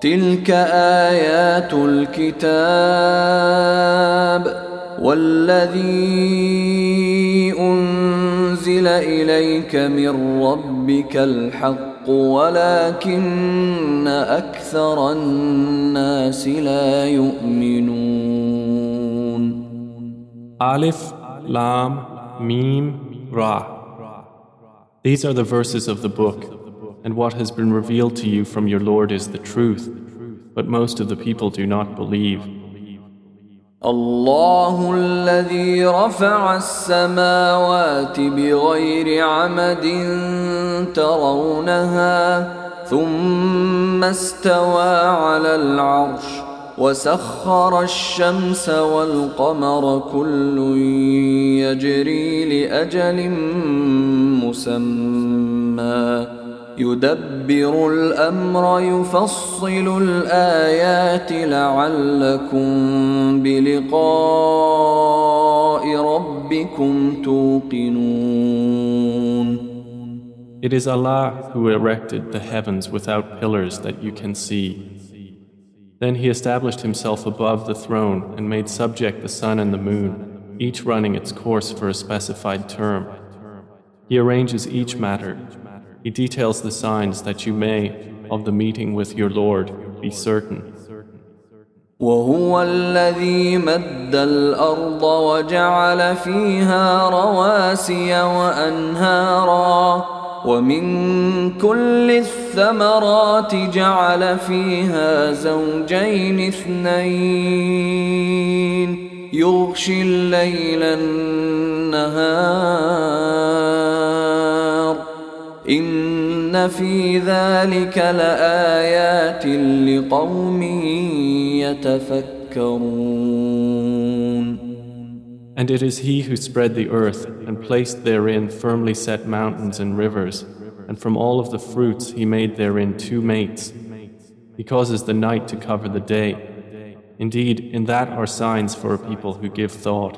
تلك آيات الكتاب والذي أنزل إليك من ربك الحق ولكن أكثر الناس لا يؤمنون Alif, Lam, Mim, Ra. These are the verses of the book, and what has been revealed to you from your Lord is the truth, but most of the people do not believe. الله الذي رفع السماوات بغير عمد ترونها ثم استوى على العرش وسخر الشمس والقمر كل يجري لاجل مسمى يدبر الامر يفصل الايات لعلكم بلقاء ربكم توقنون It is Allah who erected the heavens without pillars that you can see. Then He established Himself above the throne and made subject the sun and the moon, each running its course for a specified term. He arranges each matter. He details the signs that you may, of the meeting with your Lord, be certain. وهو الذي مد الارض وجعل فيها رواسي وانهارا ومن كل الثمرات جعل فيها زوجين اثنين يغشي الليل النهار ان في ذلك لايات لقوم يتفكرون And it is He who spread the earth and placed therein firmly set mountains and rivers, and from all of the fruits He made therein two mates. He causes the night to cover the day. Indeed, in that are signs for a people who give thought.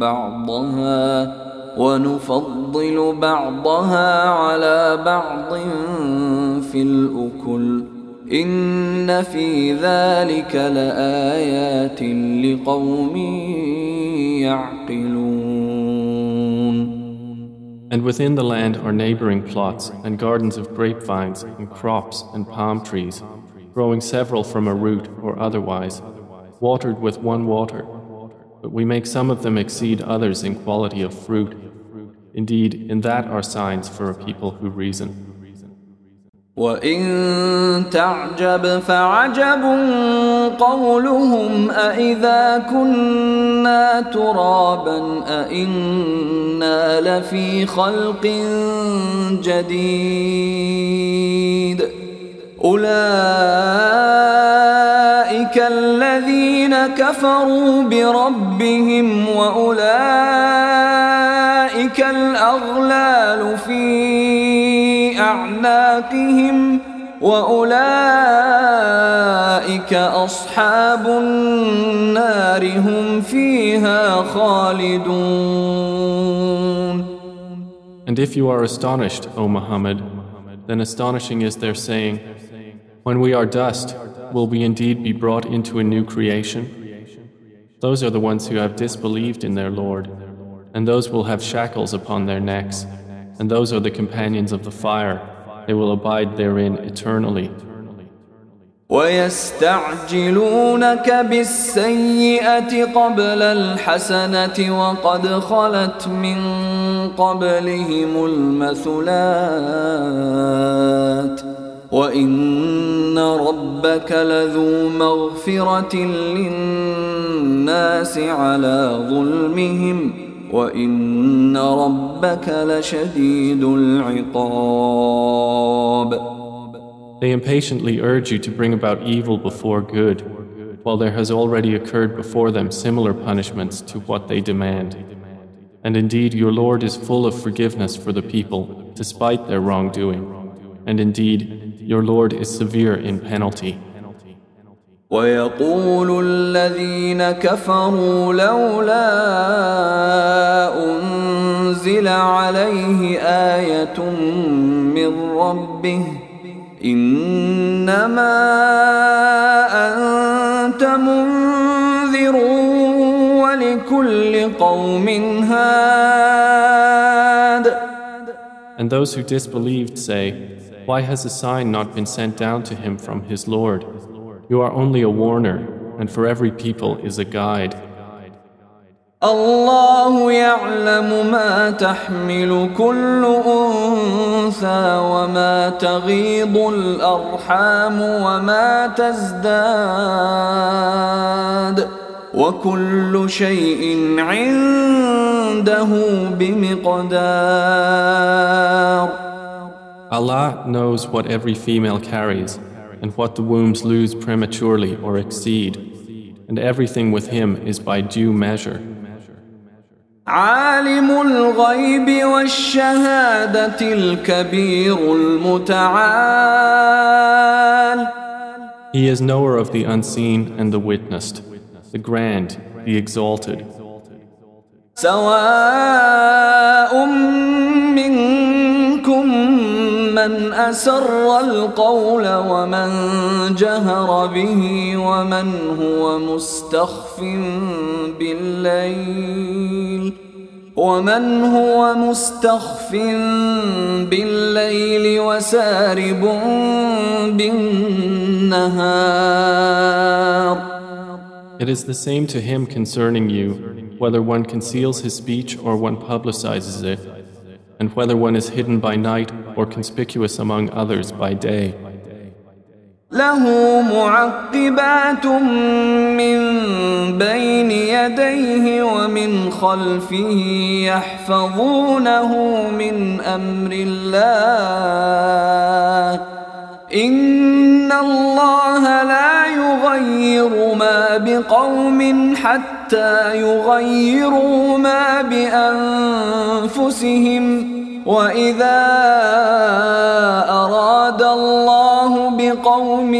بعضها ونفضل بعضها على بعض في الأكل إن في ذلك لآيات لقوم يعقلون And within the land are neighboring plots and gardens of grapevines and crops and palm trees, growing several from a root or otherwise, watered with one water. But we make some of them exceed others in quality of fruit. Indeed, in that are signs for a people who reason. وإن تعجب فعجب قولهم أإذا كنا ترابا أإنا لفي خلق جديد أولئك الذين كفروا بربهم وأولئك الأغلال في أعناقهم وأولئك أصحاب النار هم فيها خالدون And if you are astonished, O Muhammad, then astonishing is their saying, When we are dust, will we indeed be brought into a new creation? Those are the ones who have disbelieved in their Lord, and those will have shackles upon their necks, and those are the companions of the fire, they will abide therein eternally. ويستعجلونك بالسيئة قبل الحسنة وقد خلت من قبلهم المثلات وإن ربك لذو مغفرة للناس على ظلمهم وإن ربك لشديد العقاب They impatiently urge you to bring about evil before good, while there has already occurred before them similar punishments to what they demand. And indeed, your Lord is full of forgiveness for the people, despite their wrongdoing. And indeed, your Lord is severe in penalty. ويقول الذين كفروا لولا أنزل عليه آية من ربه إنما أنت منذر ولكل قوم هاد And those who disbelieved say, Why has a sign not been sent down to him from his Lord? You are only a warner, and for every people is a guide. الله يعلم ما تحمل كل انثى وما تغيض الارحام وما تزداد وكل شيء عنده بمقدار Allah knows what every female carries and what the wombs lose prematurely or exceed and everything with him is by due measure عالم الغيب والشهادة الكبير المتعال He is knower of the unseen and the witnessed, the grand, the exalted. سواء منكم من أسر القول ومن جهر به ومن هو مستخف بالليل ومن هو مستخف بالليل وسارب بالنهار It is the same to him concerning you, whether one conceals his speech or one publicizes it, and whether one is hidden by night or conspicuous among others by day. له معقبات من بين يديه ومن خلفه يحفظونه من أمر الله إن الله لا يغير ما بقوم حتى يغيروا ما بأنفسهم واذا اراد الله بقوم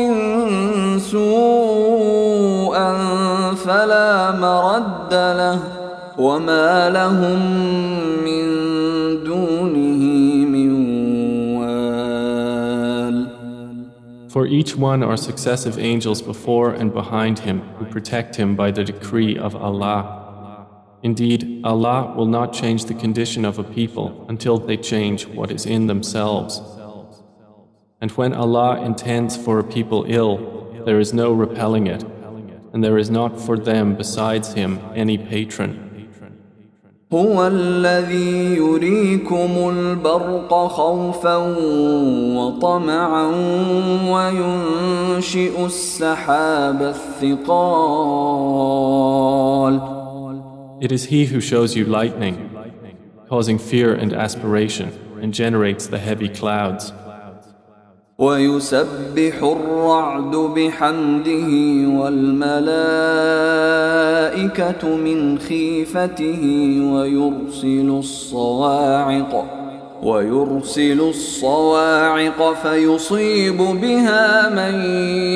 سوءا فلا مرد له وما لهم من دونه من وال For each one are successive angels before and behind him who protect him by the decree of Allah. Indeed, Allah will not change the condition of a people until they change what is in themselves. And when Allah intends for a people ill, there is no repelling it, and there is not for them besides Him any patron. هو الذي يريكم البرق خوفا وطمعا وينشئ السحاب الثقال It is He who shows you lightning, causing fear and aspiration, and generates the heavy clouds. ويسبح الرعد بحمده والملائكة من خيفته ويرسل الصواعق ويرسل الصواعق فيصيب بها من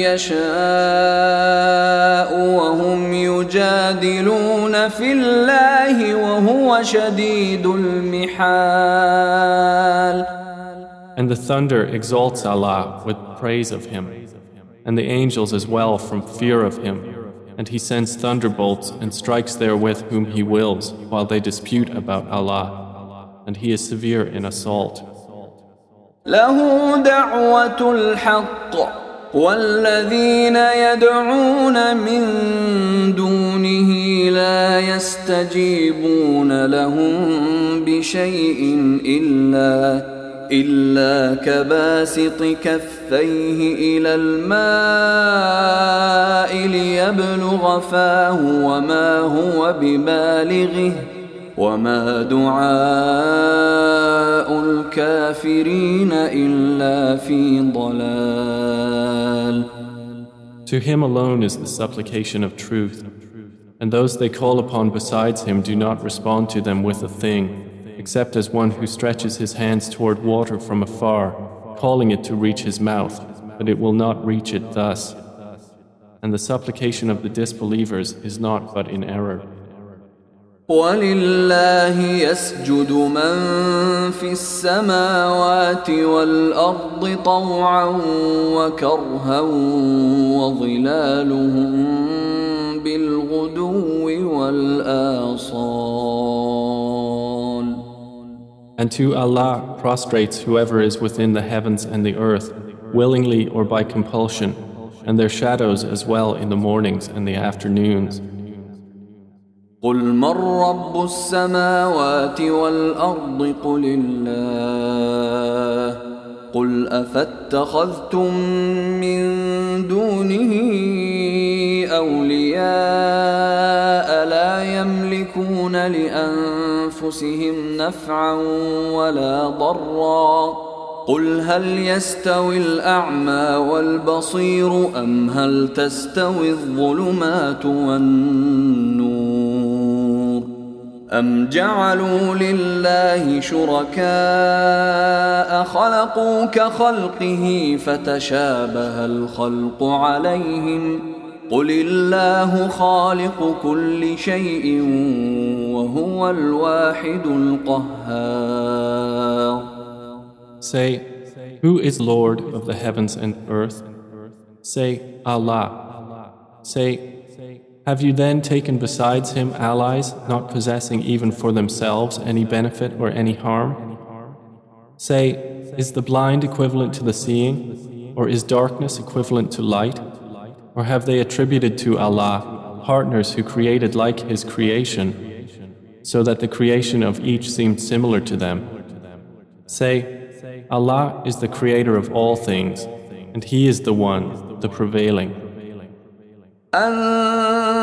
يشاء وهم يجادلون في الله وهو شديد المحال And the thunder exalts Allah with praise of Him, and the angels as well from fear of Him. And He sends thunderbolts and strikes therewith whom He wills while they dispute about Allah. And he is severe in assault. له دعوة الحق والذين يدعون من دونه لا يستجيبون لهم بشيء إلا إلا كباسط كفيه إلى الماء ليبلغ فاه وما هو ببالغه وما دعاء الكافرين إلا في ضلال To him alone is the supplication of truth, and those they call upon besides him do not respond to them with a thing. except as one who stretches his hands toward water from afar, calling it to reach his mouth, but it will not reach it thus. And the supplication of the disbelievers is not but in error. ولله يسجد من في السماوات والأرض طوعا وكرها وظلالهم بالغدو والآصال And to Allah prostrates whoever is within the heavens and the earth, willingly or by compulsion, and their shadows as well in the mornings and the afternoons. قل من رب السماوات والأرض قل الله قل أفاتخذتم من دونه أولياء لا يملكون لأنفسهم نفعا ولا ضرا قل هل يستوي الأعمى والبصير أم هل تستوي الظلمات والنور أم جعلوا لله شركاء خلقوا كخلقه فتشابه الخلق عليهم ۖ قل الله خالق كل شيء وهو الواحد القهار Say, Who is Lord of the heavens and earth? Say, Allah. Say, Have you then taken besides him allies not possessing even for themselves any benefit or any harm? Say, Is the blind equivalent to the seeing? Or is darkness equivalent to light? Or have they attributed to Allah partners who created like His creation, so that the creation of each seemed similar to them? Say, Allah is the creator of all things, and He is the one, the prevailing.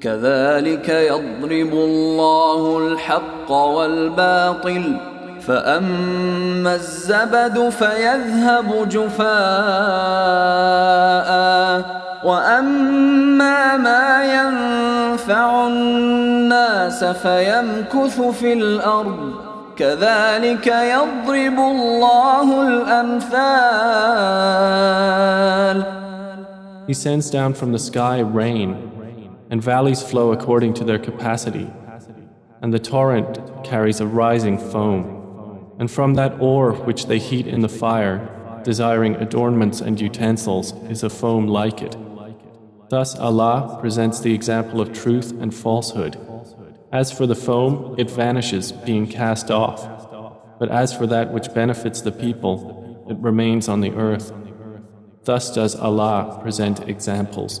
كذلك يضرب الله الحق والباطل فأما الزبد فيذهب جفاء وأما ما ينفع الناس فيمكث في الأرض كذلك يضرب الله الأمثال. He sends down from the sky rain, and valleys flow according to their capacity, and the torrent carries a rising foam. And from that ore which they heat in the fire, desiring adornments and utensils, is a foam like it. Thus Allah presents the example of truth and falsehood. As for the foam, it vanishes, being cast off. But as for that which benefits the people, it remains on the earth. Thus does Allah present examples.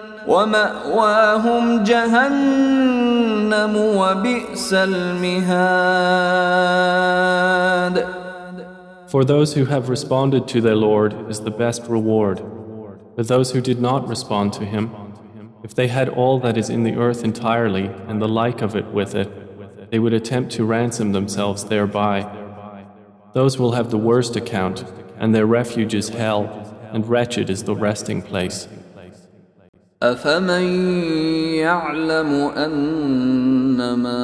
ومأواهم جهنم وبئس المهاد For those who have responded to their Lord is the best reward. But those who did not respond to him, if they had all that is in the earth entirely and the like of it with it, they would attempt to ransom themselves thereby. Those will have the worst account, and their refuge is hell, and wretched is the resting place. أفمن يعلم أنما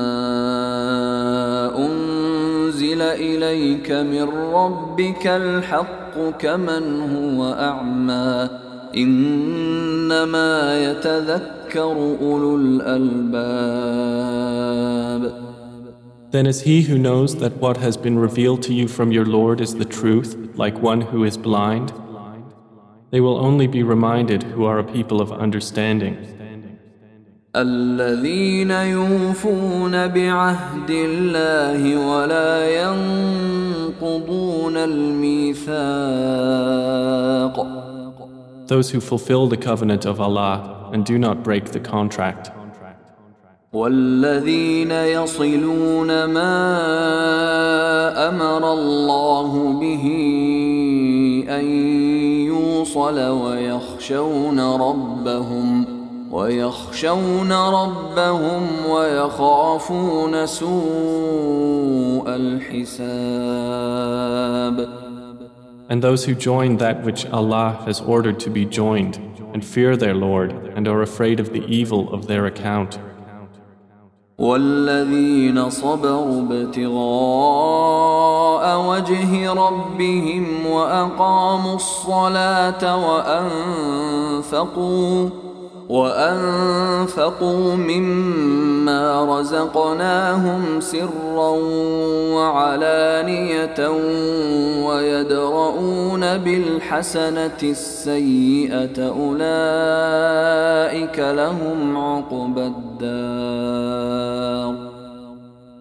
أنزل إليك من ربك الحق كمن هو أعمى إنما يتذكر أولو الألباب Then is he who knows that what has been revealed to you from your Lord is the truth, like one who is blind? They will only be reminded who are a people of understanding. الذين يوفون بعهد الله ولا ينقضون الميثاق Those who fulfill the covenant of Allah and do not break the contract. والذين يصلون ما امر الله به ان يوصل ويخشون ربهم ويخشون ربهم ويخافون سوء الحساب And those who join that which Allah has ordered to be joined and fear their Lord and are afraid of the evil of their account. والذين صبروا ابتغاء وجه ربهم وأقاموا الصلاة وأنفقوا وانفقوا مما رزقناهم سرا وعلانيه ويدرؤون بالحسنه السيئه اولئك لهم عقبى الدار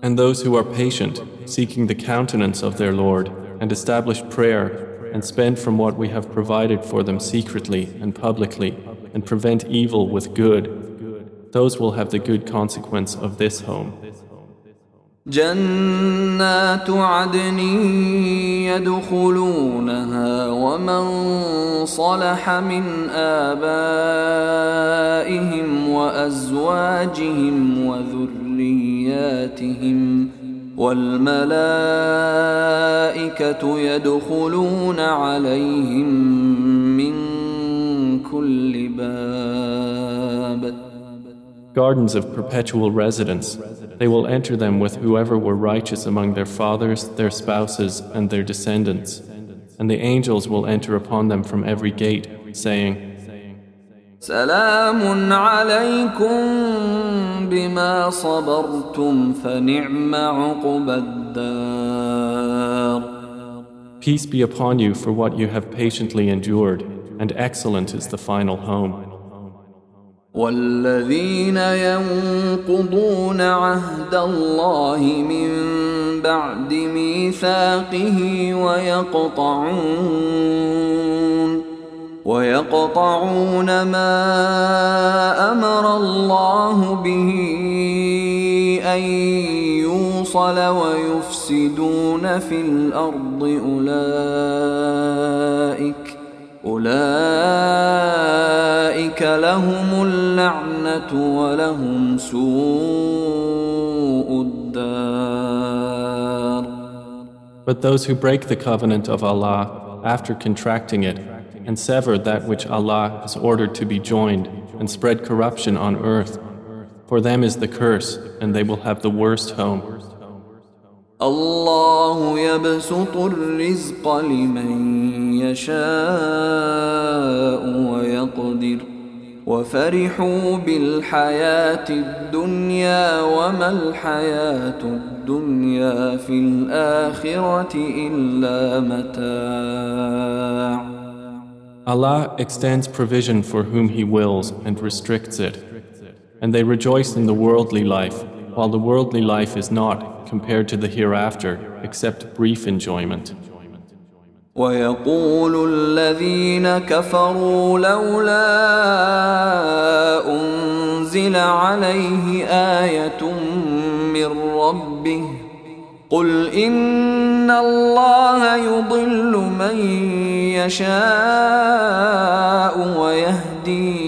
And those who are patient, seeking the countenance of their Lord, and establish prayer, and spend from what we have provided for them secretly and publicly, and prevent evil with good, those will have the good consequence of this home. جنات عدن يدخلونها ومن صلح من آبائهم وأزواجهم وذرياتهم والملائكة يدخلون عليهم من كل باب Gardens of perpetual residence. They will enter them with whoever were righteous among their fathers, their spouses, and their descendants. And the angels will enter upon them from every gate, saying, سلام عليكم بما صبرتم فنعم عقبى الدار Peace be upon you for what you have patiently endured, And excellent is the final home. والذين ينقضون عهد الله من بعد ميثاقه ويقطعون ويقطعون ما أمر الله به أن يوصل ويفسدون في الأرض أولئك أولئك لهم اللعنة ولهم سوء الدار But those who break the covenant of Allah after contracting it and sever that which Allah has ordered to be joined and spread corruption on earth, for them is the curse and they will have the worst home. الله يبسط الرزق لمن يشاء ويقدر وفرحوا بالحياة الدنيا وما الحياة الدنيا في الآخرة إلا متاع Allah extends provision for whom He wills and restricts it. And they rejoice in the worldly life, while the worldly life is not, compared to the hereafter, except brief enjoyment. ويقول الذين كفروا لولا أنزل عليه آية من ربه قل إن الله يضل من يشاء ويهدي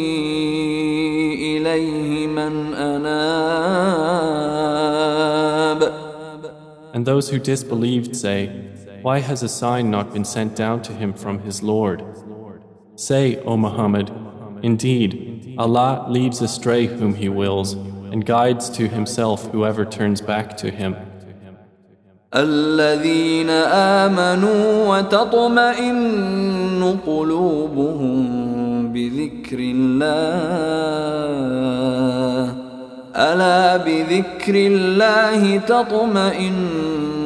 إليه من أناب. And those who disbelieved say, Why has a sign not been sent down to him from his Lord? Say, O Muhammad, indeed, Allah leads astray whom He wills and guides to Himself whoever turns back to Him. الذين آمنوا وتطمئن قلوبهم بذكر الله ألا بذكر الله تطمئن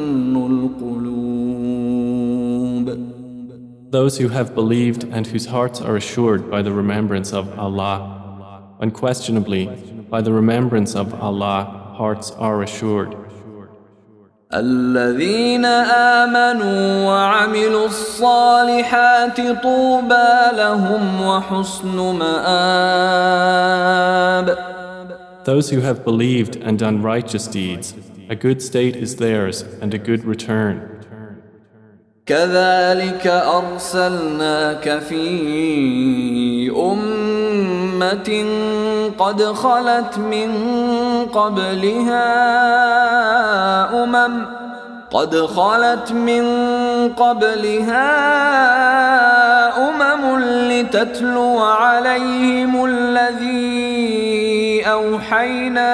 Those who have believed and whose hearts are assured by the remembrance of Allah. Unquestionably, by the remembrance of Allah, hearts are assured. الذين آمنوا وعملوا الصالحات طوبى لهم وحسن مآب Those who have believed and done righteous deeds, a good state is theirs and a good return. كذلك أرسلناك في أمة قد خلت من قبلها أمم قد خلت من قبلها أمم لتتلو عليهم الذي أوحينا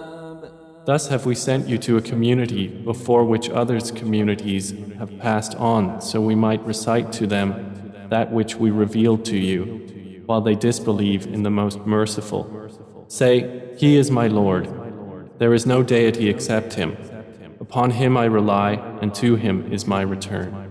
Thus have we sent you to a community before which others' communities have passed on, so we might recite to them that which we revealed to you, while they disbelieve in the most merciful. Say, He is my Lord. There is no deity except Him. Upon Him I rely, and to Him is my return.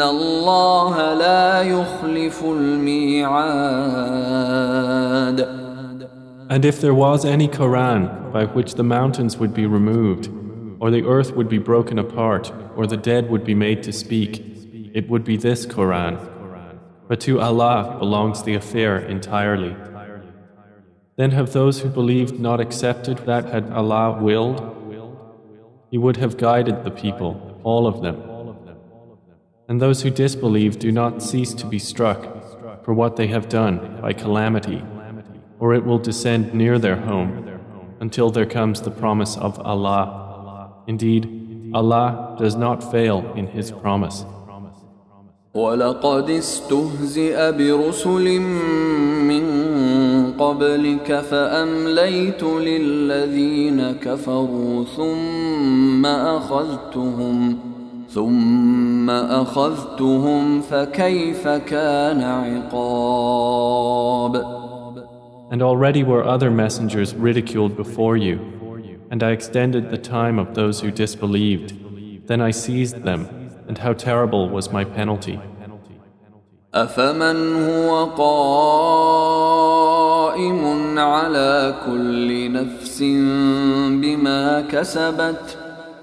الله لا يخلف الميعاد And if there was any Quran by which the mountains would be removed, or the earth would be broken apart, or the dead would be made to speak, it would be this Quran. But to Allah belongs the affair entirely. Then have those who believed not accepted that had Allah willed? He would have guided the people, all of them. And those who disbelieve do not cease to be struck for what they have done by calamity, or it will descend near their home until there comes the promise of Allah. Indeed, Allah does not fail in His promise. ولقد استهزئ برسل من قبلك فأمليت للذين كفروا ثم أخذتهم ثم أخذتهم فكيف كان عقاب And already were other messengers ridiculed before you, and I extended the time of those who disbelieved. Then I seized them, and how terrible was my penalty. أفمن هو قائم على كل نفس بما كسبت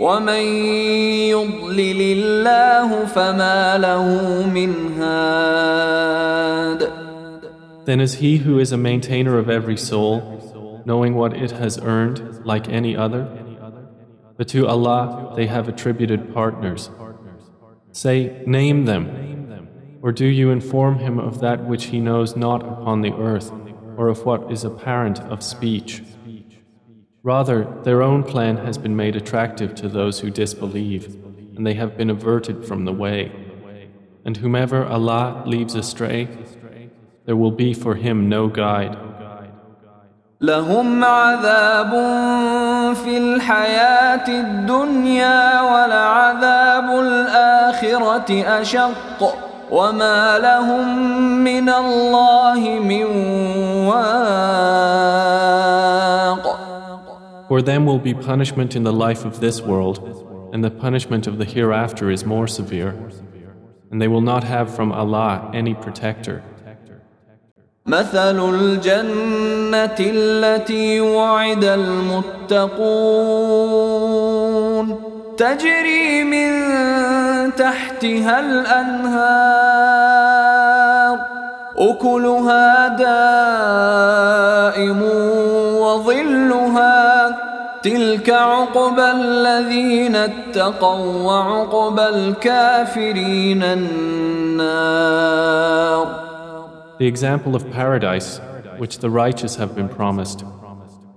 ومن يضلل الله فما له من هاد Then is he who is a maintainer of every soul, knowing what it has earned like any other? But to Allah they have attributed partners. Say, name them. Or do you inform him of that which he knows not upon the earth, or of what is apparent of speech? Rather, their own plan has been made attractive to those who disbelieve, and they have been averted from the way. And whomever Allah leaves astray, there will be for him no guide. لهم عذاب في الحياة الدنيا ولعذاب الآخرة أشق وما لهم من الله من واق For them will be punishment in the life of this world, and the punishment of the hereafter is more severe, and they will not have from Allah any protector. تجري من تحتها الأنهار أكلها دائم وظلها تلك عقبى الذين اتقوا وعقبى الكافرين النار The example of paradise, which the righteous have been promised,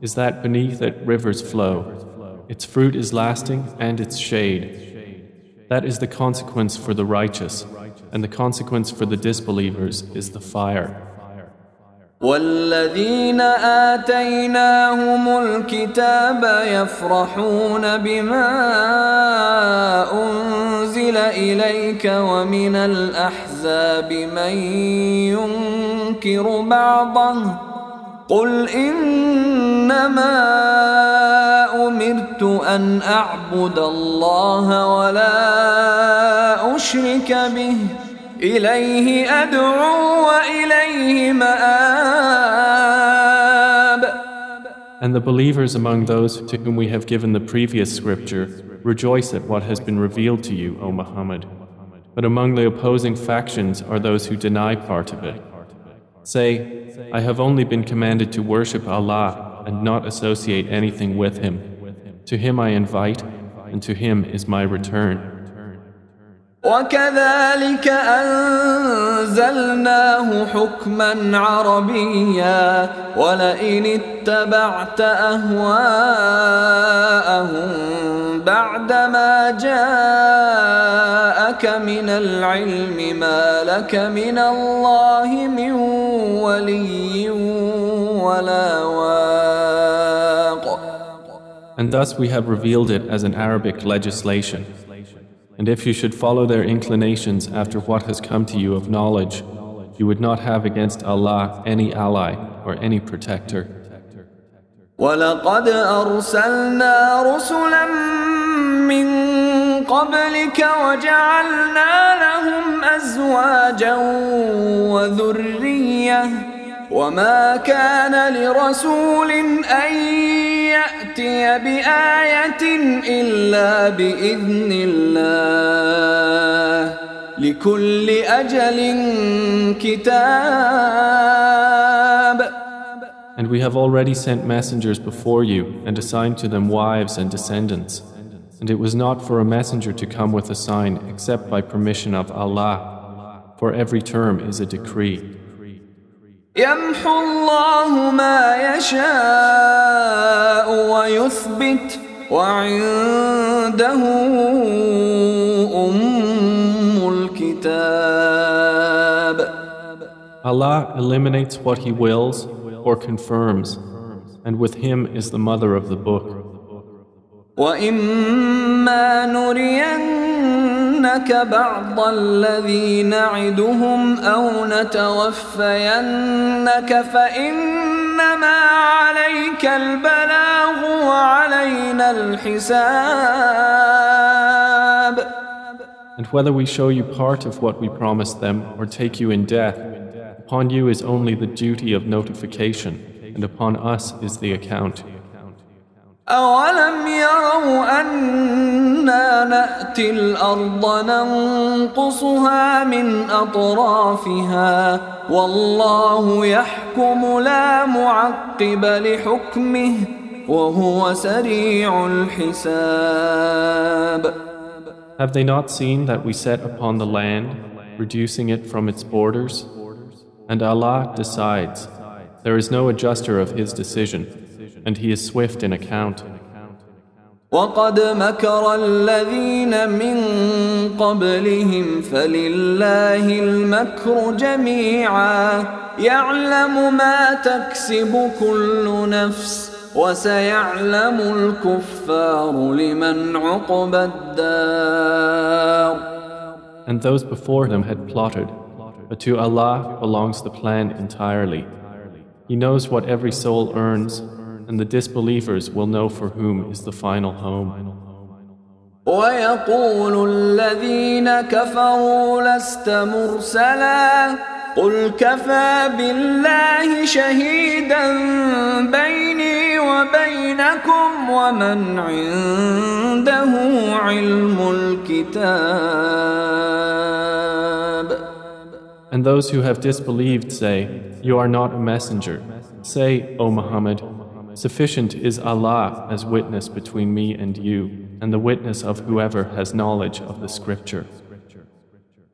is that beneath it rivers flow. Its fruit is lasting and its shade. That is the consequence for the righteous, and the consequence for the disbelievers is the fire. والذين آتيناهم الكتاب يفرحون بما أنزل إليك ومن الأحزاب من ينكر بعضه قل إنما أمرت أن أعبد الله ولا أشرك به إليه أدعو وإليه مآب And the believers among those to whom we have given the previous scripture rejoice at what has been revealed to you, O Muhammad. But among the opposing factions are those who deny part of it. Say, I have only been commanded to worship Allah and not associate anything with Him. To Him I invite, and to Him is my return. وكذلك أنزلناه حكما عربيا ولئن اتبعت أهواءهم بعدما جاءك من العلم ما لك من الله من ولي ولا واق And thus we have revealed it as an Arabic legislation. And if you should follow their inclinations after what has come to you of knowledge, you would not have against Allah any ally or any protector. ولقد أرسلنا رسلا من قبلك وجعلنا لهم أزواجا وذرية وما كان لرسول أن يأتي بآية إلا بإذن الله لكل أجل كتاب And we have already sent messengers before you and assigned to them wives and descendants. And it was not for a messenger to come with a sign except by permission of Allah. For every term is a decree. يمحو الله ما يشاء ويثبت وعنده أم الكتاب Allah eliminates what He wills or confirms, and with Him is the mother of the book. وإما نرين نُرِيَنَّكَ بَعْضَ الَّذِي نَعِدُهُمْ أَوْ نَتَوَفَّيَنَّكَ فَإِنَّمَا عَلَيْكَ الْبَلَاغُ وَعَلَيْنَا الْحِسَابُ And whether we show you part of what we promised them or take you in death, upon you is only the duty of notification, and upon us is the account. أولم يروا أنا نأتي الأرض ننقصها من أطرافها والله يحكم لا معقب لحكمه وهو سريع الحساب Have they not seen that we set upon the land, reducing it from its borders? And Allah decides. There is no adjuster of His decision, and He is swift in account. وقد مكر الذين من قبلهم فلله المكر جميعا يعلم ما تكسب كل نفس وسيعلم الكفار لمن عقبى الدار And those before them had plotted, but to Allah belongs the plan entirely. He knows what every soul earns, and the disbelievers will know for whom is the final home. ويقول الذين كفروا لست مرسلا قل كفى بالله شهيدا بيني وبينكم ومن عنده علم الكتاب And those who have disbelieved say, You are not a messenger. Say, O Muhammad, sufficient is Allah as witness between me and you, and the witness of whoever has knowledge of the scripture.